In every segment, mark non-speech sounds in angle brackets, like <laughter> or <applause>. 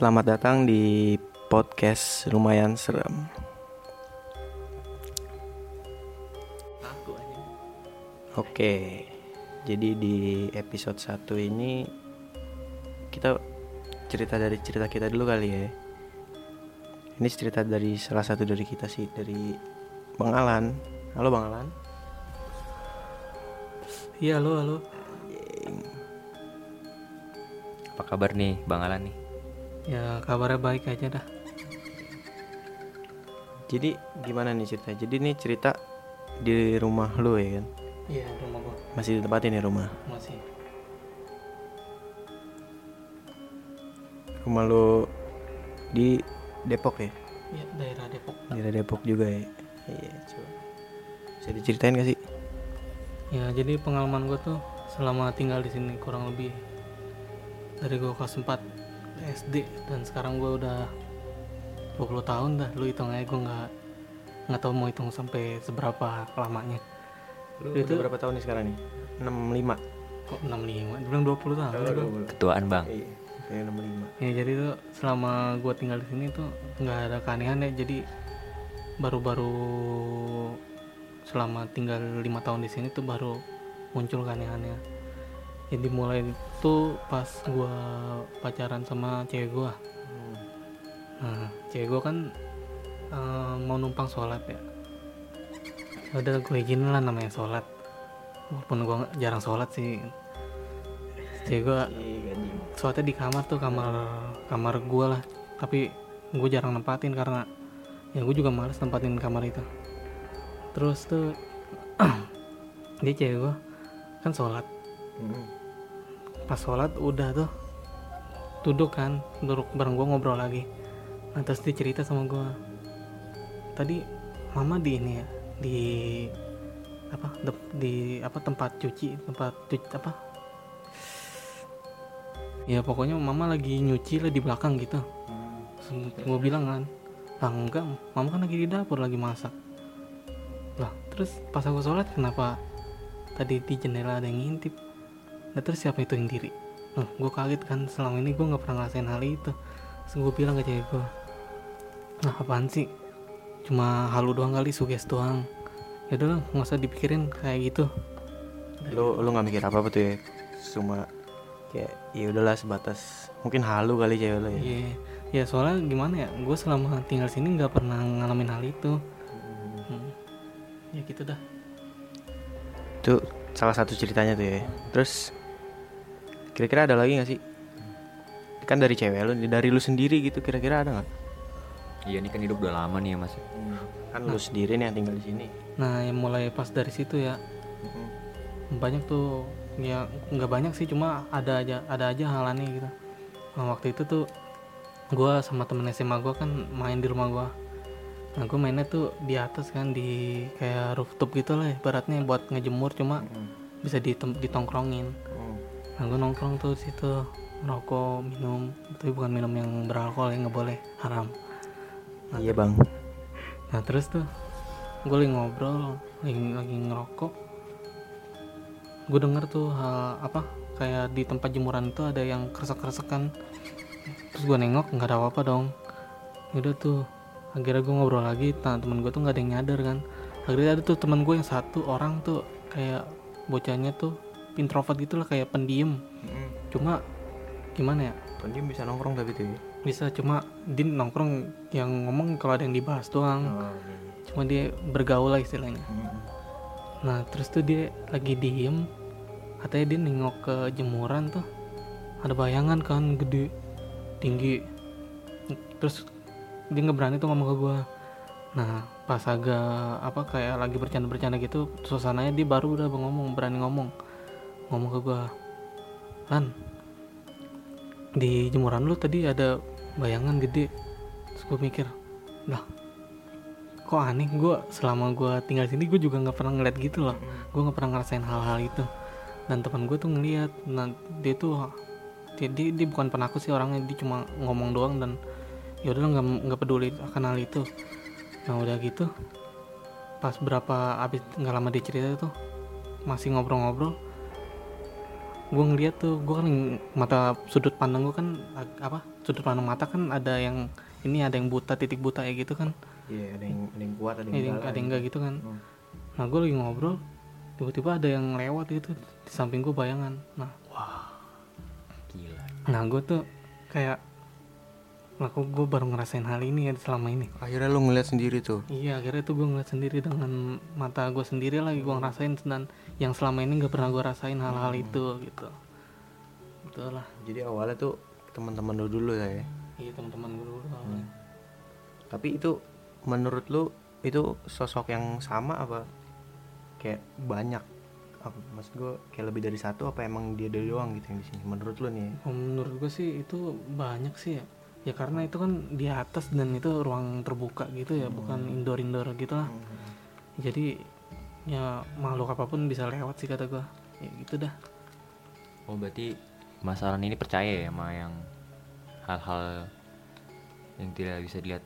selamat datang di podcast lumayan serem. Oke, jadi di episode 1 ini kita cerita dari cerita kita dulu kali ya. Ini cerita dari salah satu dari kita sih, dari Bang Alan. Halo Bang Alan. Iya halo halo. Apa kabar nih Bang Alan nih? Ya kabarnya baik aja dah. Jadi gimana nih cerita? Jadi ini cerita di rumah lu ya kan? Iya rumah gua Masih ditempatin ya rumah? masih. Rumah lu di Depok ya? Iya daerah Depok. Daerah Depok juga ya? Iya, coba. Bisa diceritain gak sih? Ya jadi pengalaman gua tuh selama tinggal di sini kurang lebih dari gua kelas 4 SD dan sekarang gua udah 20 tahun dah. Lu hitung aja gua nggak nggak tahu mau hitung sampai seberapa lamanya. Lu Itu- berapa tahun nih sekarang nih? 65 Kok 65? Dibilang 20 tahun. gua. Ketuaan Bang. Iya, kayak 65 Ya jadi tuh selama gua tinggal di sini tuh nggak ada keanehan ya. Jadi baru-baru selama tinggal lima tahun di sini tuh baru muncul keanehannya. Jadi mulai itu pas gua pacaran sama cewek gua. Nah, cewek gua kan eh, mau numpang sholat ya. Ya Udah gue izinin lah namanya sholat. Walaupun nggak- jarang sholat sih. Cewek gaji sholatnya di kamar tuh kamar kamar gue lah tapi gue jarang nempatin karena ya gue juga males nempatin kamar itu terus tuh <clears throat> dia cewek gue kan sholat Hmm. Pas sholat udah tuh. Duduk kan duduk bareng gue ngobrol lagi. Nah terus dia cerita sama gue tadi mama di ini ya di apa dep- di apa tempat cuci tempat cuci apa? Ya pokoknya mama lagi nyuci lah di belakang gitu. Gue bilang kan lah enggak mama kan lagi di dapur lagi masak. Lah terus pas aku sholat kenapa tadi di jendela ada yang ngintip nah terus siapa itu yang diri Nah, gue kaget kan selama ini gue nggak pernah ngerasain hal itu Terus gue bilang ke cewek gue Nah apaan sih Cuma halu doang kali suges doang Ya udah lah, nggak usah dipikirin kayak gitu Lu lu nggak mikir apa-apa tuh ya? Cuma kayak ya udahlah sebatas mungkin halu kali cewek lu ya. Iya Ya soalnya gimana ya Gue selama tinggal sini nggak pernah ngalamin hal itu Hmm. Ya gitu dah Itu salah satu ceritanya tuh ya. Terus kira-kira ada lagi gak sih? Kan dari cewek lu, dari lu sendiri gitu kira-kira ada nggak? Iya ini kan hidup udah lama nih ya Mas. Kan lu sendiri nih yang tinggal di sini. Nah yang mulai pas dari situ ya banyak tuh ya nggak banyak sih cuma ada aja ada aja hal aneh gitu nah, waktu itu tuh gue sama temen SMA gue kan main di rumah gue nah gue mainnya tuh di atas kan di kayak rooftop gitu lah ibaratnya buat ngejemur cuma bisa ditem- ditongkrongin nah gue nongkrong tuh situ merokok minum tapi bukan minum yang beralkohol ya nggak boleh haram Iya bang. Nah terus tuh gue lagi ngobrol, lagi, lagi ngerokok. Gue denger tuh hal apa kayak di tempat jemuran itu ada yang kresek-kresekan. Terus gue nengok nggak ada apa-apa dong. Udah tuh akhirnya gue ngobrol lagi. Nah temen gue tuh nggak ada yang nyadar kan. Akhirnya ada tuh temen gue yang satu orang tuh kayak bocahnya tuh introvert gitu lah kayak pendiam. Cuma gimana ya? Pendiam bisa nongkrong tapi tuh. ya? Bisa cuma dia nongkrong yang ngomong kalau ada yang dibahas doang. Oh, cuma dia bergaul lah istilahnya nah terus tuh dia lagi diem katanya dia nengok ke jemuran tuh ada bayangan kan gede tinggi terus dia nggak berani tuh ngomong ke gua nah pas agak apa kayak lagi bercanda-bercanda gitu suasananya dia baru udah ngomong berani ngomong ngomong ke gua lan di jemuran lu tadi ada bayangan gede. Terus gue mikir lah kok aneh? Gue selama gue tinggal sini gue juga nggak pernah ngeliat gitu loh. Gue nggak pernah ngerasain hal-hal itu. Dan teman gue tuh ngeliat nah dia tuh dia, dia, dia bukan penakut sih orangnya dia cuma ngomong doang dan ya udah nggak nggak peduli akan hal itu. Nah udah gitu pas berapa abis nggak lama dia cerita tuh masih ngobrol-ngobrol gue ngeliat tuh gue kan mata sudut pandang gue kan apa sudut pandang mata kan ada yang ini ada yang buta titik buta ya gitu kan iya ada yang ada yang kuat ada yang ada yang, enggak ada yang enggak gitu kan Hmm. nah gue lagi ngobrol tiba-tiba ada yang lewat gitu di samping gue bayangan nah Gila. nah gue tuh kayak kok gue baru ngerasain hal ini ya selama ini? Akhirnya lu ngeliat sendiri tuh? Iya akhirnya tuh gue ngeliat sendiri dengan mata gue sendiri lagi gue ngerasain dan yang selama ini nggak pernah gue rasain hal-hal itu gitu. Betul lah. Jadi awalnya tuh teman-teman lu dulu ya? Ya. iya teman-teman gue dulu Hmm. tapi itu menurut lu itu sosok yang sama apa? Kayak banyak? Apa maksud gue kayak lebih dari satu apa emang dia dari doang gitu yang di sini? Menurut lu nih Oh, menurut gue sih itu banyak sih ya ya karena itu kan di atas dan itu ruang terbuka gitu ya bukan indoor indoor gitu lah jadi ya makhluk apa pun bisa lewat sih kata gue ya gitu dah. Oh berarti masalah ini percaya ya sama yang hal-hal yang tidak bisa dilihat.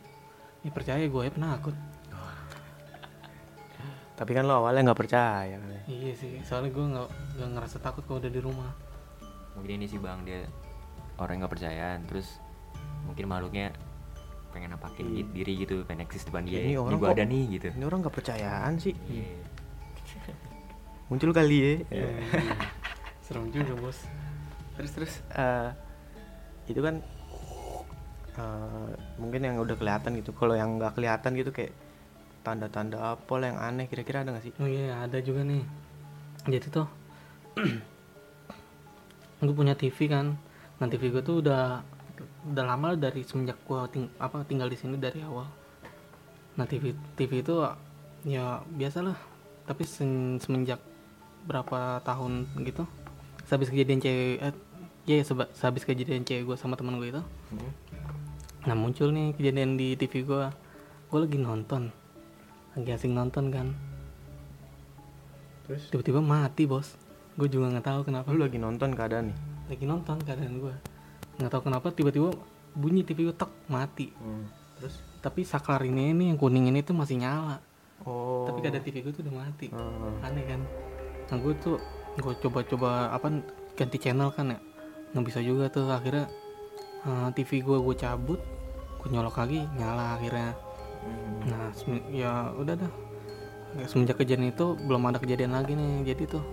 ya percaya gue ya penakut. <laughs> Tapi kan lo awalnya nggak percaya kan ya. iya sih soalnya gue nggak nggak ngerasa takut kalau udah di rumah. Mungkin ini sih bang dia orang yang nggak percayaan terus mungkin makhluknya pengen nampakin Iya. gitu- diri gitu pengen eksis depan dia. Ini orang gua kok- ada nih gitu. ini orang nggak percayaan sih Iya. muncul kali ya Iya, iya. <laughs> serem juga bos terus terus eh, itu kan eh, mungkin yang udah kelihatan gitu kalau yang nggak kelihatan gitu kayak tanda-tanda apa lah yang aneh kira-kira ada nggak sih oh iya ada juga nih jadi tuh <clears throat> gue punya TV kan nah TV gue tuh udah udah lama dari semenjak gue ting apa tinggal di sini dari awal. Nah TV TV itu ya biasalah tapi sen- semenjak berapa tahun gitu sehabis kejadian cewek eh, ya seba- sehabis kejadian cewek gue sama teman gue itu nah muncul nih kejadian di TV gue gue lagi nonton. Lagi asing nonton kan. Terus? Tiba-tiba mati bos. Gue juga nggak tahu kenapa. Lu lagi nonton keadaan nih? Lagi nonton keadaan gue nggak tahu kenapa tiba-tiba bunyi TV gue tek mati. Terus tapi saklar ini ini yang kuning ini tuh masih nyala. Oh. Tapi keadaan TV gue tuh udah mati. Hmm. aneh kan? Nah gue tuh gue coba-coba apa ganti channel kan ya? Nggak bisa juga tuh akhirnya eh, TV gue gue cabut gue nyolok lagi nyala akhirnya. Hmm. nah ya udah dah. Semenjak kejadian itu belum ada kejadian lagi nih. Jadi tuh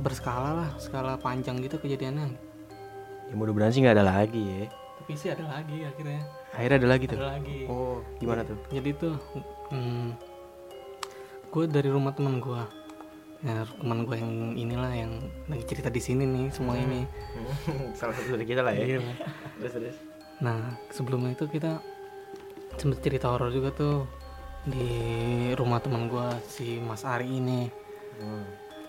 berskala lah skala panjang gitu kejadiannya ya mudah-mudahan sih nggak ada lagi ya. Tapi sih ada lagi akhirnya. Akhirnya ada lagi tuh? Ada lagi. Oh gimana tuh? Jadi tuh hmm, gue dari rumah teman gue ya teman gue yang inilah yang lagi cerita di sini nih semua ini. <laughs> Salah satu dari kita lah Iya. terus terus. Nah sebelumnya itu kita sempet cerita horor juga tuh di rumah teman gue si Mas Ari ini.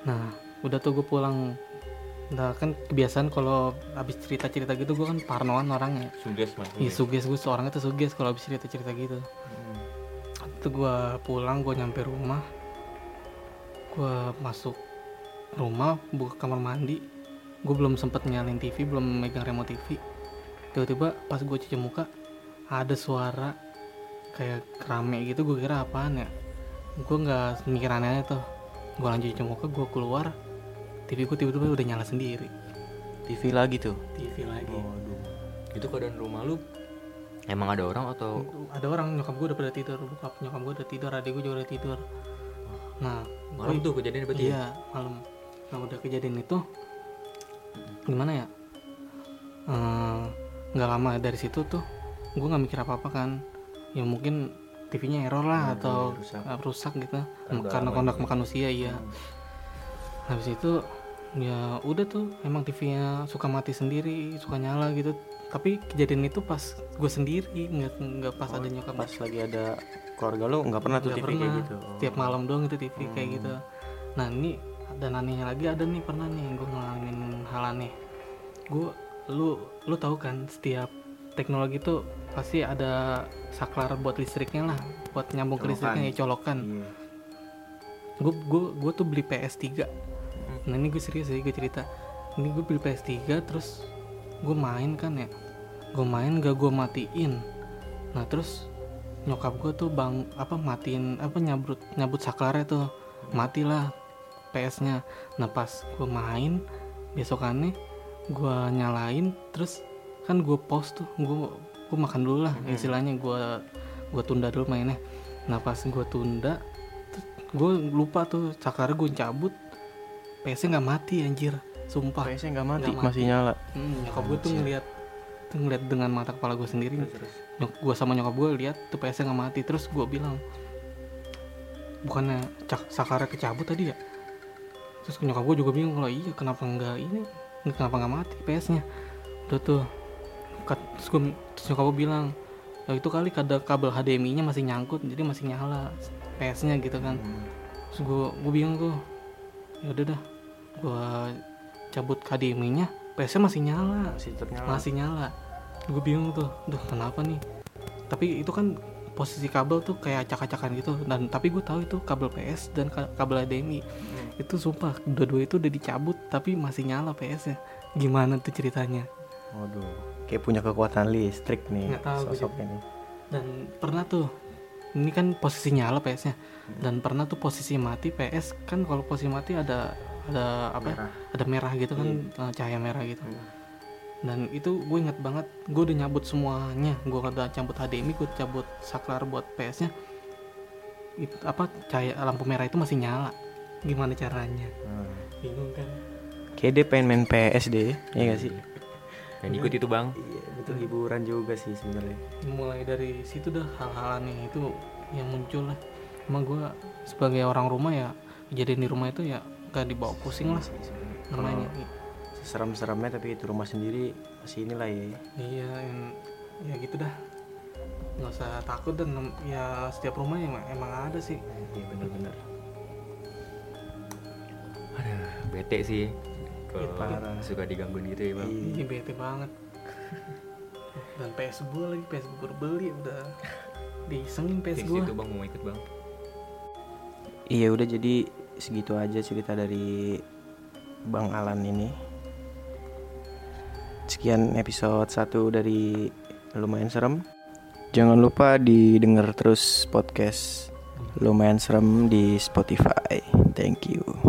Nah udah tuh gue pulang Nah kan kebiasaan kalau habis cerita-cerita gitu gue kan parnoan orangnya. Suges mas. Iya suges. gue seorangnya tuh suges kalau habis cerita-cerita gitu. Itu gue pulang gue nyampe rumah. Gue masuk rumah buka kamar mandi. Gue belum sempet nyalain TV belum megang remote TV Tiba-tiba pas gue cuci muka Ada suara kayak kerame gitu gue kira apaan ya. Gue nggak mikir aneh tuh. Gue lanjut cuci muka gue keluar TV gue tiba-tiba udah nyala sendiri. TV lagi tuh? TV lagi. Waduh. Itu keadaan rumah lu? Emang ada orang atau? Ada orang nyokap gue udah pada tidur. Bokap nyokap gue udah tidur adik gue juga udah tidur. Nah malam gue- tuh kejadian berarti? ya? iya malam. Nah udah kejadian itu gimana ya? Eh, nggak lama dari situ tuh gue nggak mikir apa apa kan. Ya mungkin TV-nya error lah Hmm, atau rusak. rusak gitu. Karena kondak makan usia iya. Habis itu ya udah tuh emang TV-nya suka mati sendiri suka nyala gitu. Tapi kejadian itu pas gue sendiri nggak nggak pas ada nyokap pas lagi ada keluarga lu nggak pernah tuh Nggak TV kayak pernah. gitu? Tiap malam doang itu TV kayak Hmm. gitu. Nah ini dan anehnya lagi ada nih pernah nih gue ngalamin hal aneh. Gue lu lu tahu kan setiap teknologi tuh pasti ada saklar buat listriknya lah buat nyambung ke listriknya ya colokan. Iya. gue gue gue tuh beli PS3 nah ini gue serius sih gue cerita. Ini gue beli PS3 terus gue main kan ya. Gue main gak gue matiin. Nah terus nyokap gue tuh bang apa matiin apa nyabut nyabut saklarnya tuh. Matilah PS nya nah pas gue main besokannya gue nyalain terus kan gue pause tuh. Gue gue makan dulu lah istilahnya gue gue tunda dulu mainnya. Nah pas gue tunda gue lupa tuh cakar gue cabut PS nggak mati anjir. Sumpah. PS-nya nggak mati, mati. masih nyala. Hmm, nyokap gue tuh ngeliat tuh ngeliat dengan mata kepala gue sendiri. Nyok gue sama nyokap gue lihat tuh PS nggak mati. Terus gue bilang bukannya cak sakara kecabut tadi ya? Terus nyokap gue juga bingung kalau iya kenapa nggak ini? Kenapa nggak mati PS nya udah tuh terus, gua, terus nyokap gue bilang "Ya itu kali ada kabel HDMI nya masih nyangkut jadi masih nyala PS nya gitu kan. Terus gue gue bingung tuh ya udah dah gue cabut HDMI nya PS masih nyala. Masih ternyala. masih nyala. Gue bingung tuh duh kenapa nih? Tapi itu kan posisi kabel tuh kayak acak-acakan gitu. Dan tapi gue tahu itu kabel PS dan ka- kabel HDMI itu sumpah dua-dua itu udah dicabut tapi masih nyala PS nya gimana tuh ceritanya? Waduh, kayak punya kekuatan listrik nih Nggak tahu gua sosok ini. dan pernah tuh ini kan posisi nyala PS nya. Dan pernah tuh posisi mati PS kan kalau posisi mati ada ada apa ya, Merah. ada merah gitu kan eh, cahaya merah gitu. Dan itu gue inget banget gue udah nyabut semuanya. Gue udah cabut HDMI gue cabut saklar buat PS nya. Itu apa cahaya lampu merah itu masih nyala. Gimana caranya? Hmm. bingung kan? Kayak dia pengen main PS deh, ya gak sih? Dan ikut itu bang. Iya, betul hiburan juga sih sebenarnya. mulai dari situ dah hal-hal aneh itu yang muncul lah emang gue sebagai orang rumah ya kejadian di rumah itu ya gak dibawa pusing lah namanya Serem-seremnya tapi itu rumah sendiri masih inilah ya. iya yang- ya gitu dah nggak usah takut dan ya setiap rumah emang, emang ada sih Iya benar-benar. Aduh, bete sih. Kalau parah. suka digangguin gitu ya bang. Iya. bete banget dan PS gue lagi PS gue baru beli udah diisengin PS gue itu bang mau ikut bang. Iya udah jadi segitu aja cerita dari Bang Alan ini. Sekian episode 1 dari Lumayan Serem. Jangan lupa didengar terus podcast Lumayan Serem di Spotify. Thank you.